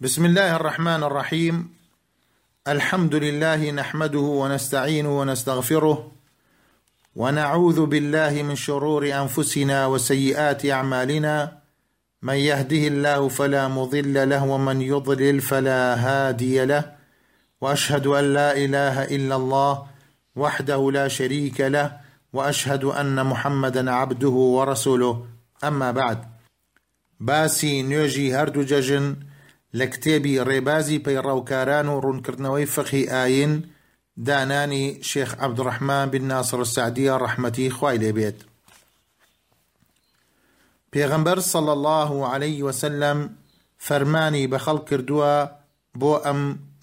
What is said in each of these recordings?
بسم الله الرحمن الرحيم الحمد لله نحمده ونستعينه ونستغفره ونعوذ بالله من شرور انفسنا وسيئات اعمالنا من يهده الله فلا مضل له ومن يضلل فلا هادي له واشهد ان لا اله الا الله وحده لا شريك له واشهد ان محمدا عبده ورسوله اما بعد باسی نوێژی هەردوو جەژن لە کتێبی ڕێبازی پەیڕەوکاران و ڕوونکردنەوەی فقهی ئاین، دانانی شێخ عەبدوڕەحمان بن ناصر السعدیە ڕەحمەتی خوای لێ بێت. پێغەمبەر صلی اللە علیە وسلم فەرمانی بە خەڵک کردووە بۆ ئەم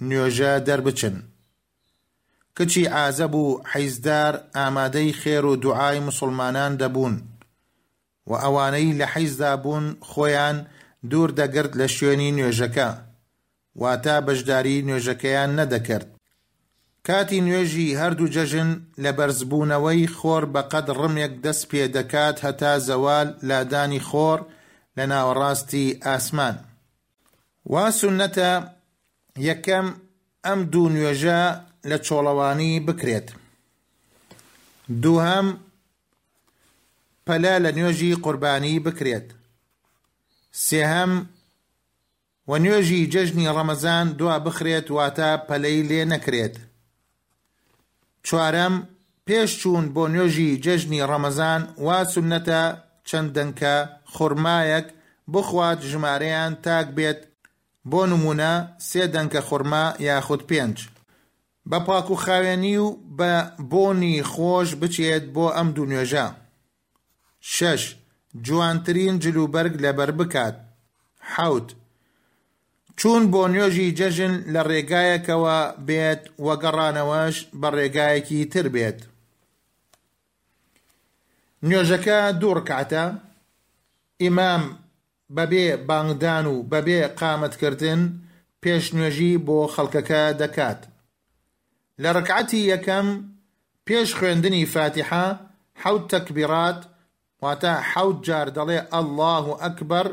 نوێژە دەربچن. کچی عازەب و حیزدار ئامادەی خێر و دوعای موسڵمانان دەبوون وە ئەوانەی لە حیزدا بوون خۆیان دوور دەگرت لە شوێنی نوێژەکە واتە بەشداری نوێژەکەیان نەدەکرد کاتی نوێژی هەردوو جەژن لە بەرزبوونەوەی خۆر بە قەد ڕمێک دەست پێ دەکات هەتا زەوال لادانی خۆر لە ناوەڕاستی ئاسمان وا سوننەتە یەکەم ئەم دوو نوێژە لە چۆڵەوانی بکرێت دووهەم پەلە لە نوێژی قوربانی بکرێت سێهەم و نوێژی جەژنی ڕەمەزان دوا بخرێت واتە پەلەی لێ نەکرێت چوارەم پێش چوون بۆ نوێژی جەژنی ڕەمەزان وا سنەتە چەند دەنکە خورمایەک بخوات ژمارەیان تاک بێت بۆ نمونە سێ دەنکە خورما یاخود پێنج. بە پاکوخاوێنی و بە بۆنی خۆش بچێت بۆ ئەم دوو نوێژە. شەش، جوانترین جلوبەرگ لەبەر بکات. حەوت، چوون بۆ نوێژی جەژن لە ڕێگایەکەوە بێت و گەڕانەوەش بە ڕێگایەکی تر بێت. نوێژەکە دوو ڕکاتە، ئیمام، بەبێ بانگدان و بەبێ قامەتکردن پێش نوێژی بۆ خەڵکەکە دەکات، لە ڕکعەتی یەکەم پێش خوێندنی فاتیحە حەوت تەکبیرات واتە حەوت جار دەڵێ اللە اکبر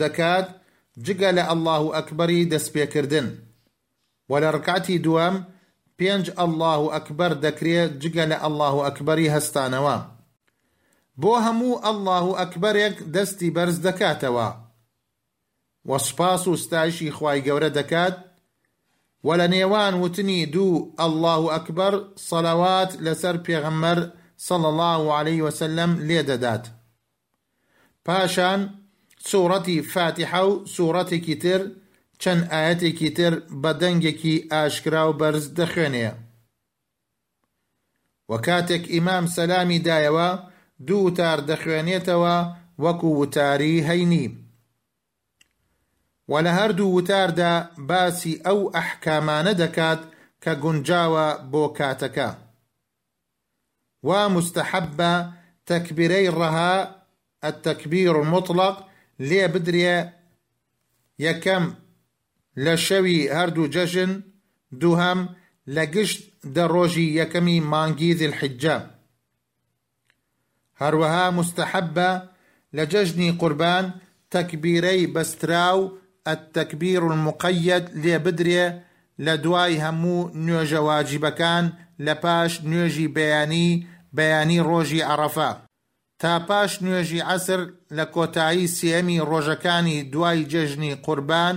دەکات جگە لە اللە اکبری دەستپێکردن. وە لە ڕکعەتی دووەم پێنج اللە اکبر دەکرێ جگە لە اللە اکبری هەستانەوە بۆ هەموو اللە اکبرێک دەستی بەرز دەکاتەوە وە سوپاس و ستایشی خوای گەورە دەکات وە لە نێوان وتنی دوو اللە اکبر صلوات لەسەر پێغەمبەر صلی اللە علیە وسلم لێ دەدات پاشان سوڕەتی فاتیحە و سوڕەتێکی تر چەند ئایەتێکی تر بە دەنگێکی ئاشکرا و بەرز دەخوێنێ و کاتێک ئیمام سەلامی دایەوە دوو وتار دەخوێنێتەوە وەکو وتاری هەینی و لە هەردوو وتاردا باسی ئەو ئەحکامانە دەکات کە گونجاوە بۆ کاتەکە. وا موستەحەبە تەکبیرەی ڕەها، التکبیر المطلق، لێ بدرێ، یەکەم لە شەوی هەردوو جەژن، دووهەم لە گشت دە ڕۆژی یەکەمی مانگی ذی الحجە. هەروەها موستەحەبە لە جەژنی قوربان تەکبیرەی بەستراو، التکبیر المقید، لێ بدرێ لە دوای هەموو نوێژە واجیبەکان لە پاش نوێژی بەیانی بەیانی ڕۆژی عەڕەفە تا پاش نوێژی عەسر لە کۆتایی سێیەمی ڕۆژەکانی دوای جەژنی قوربان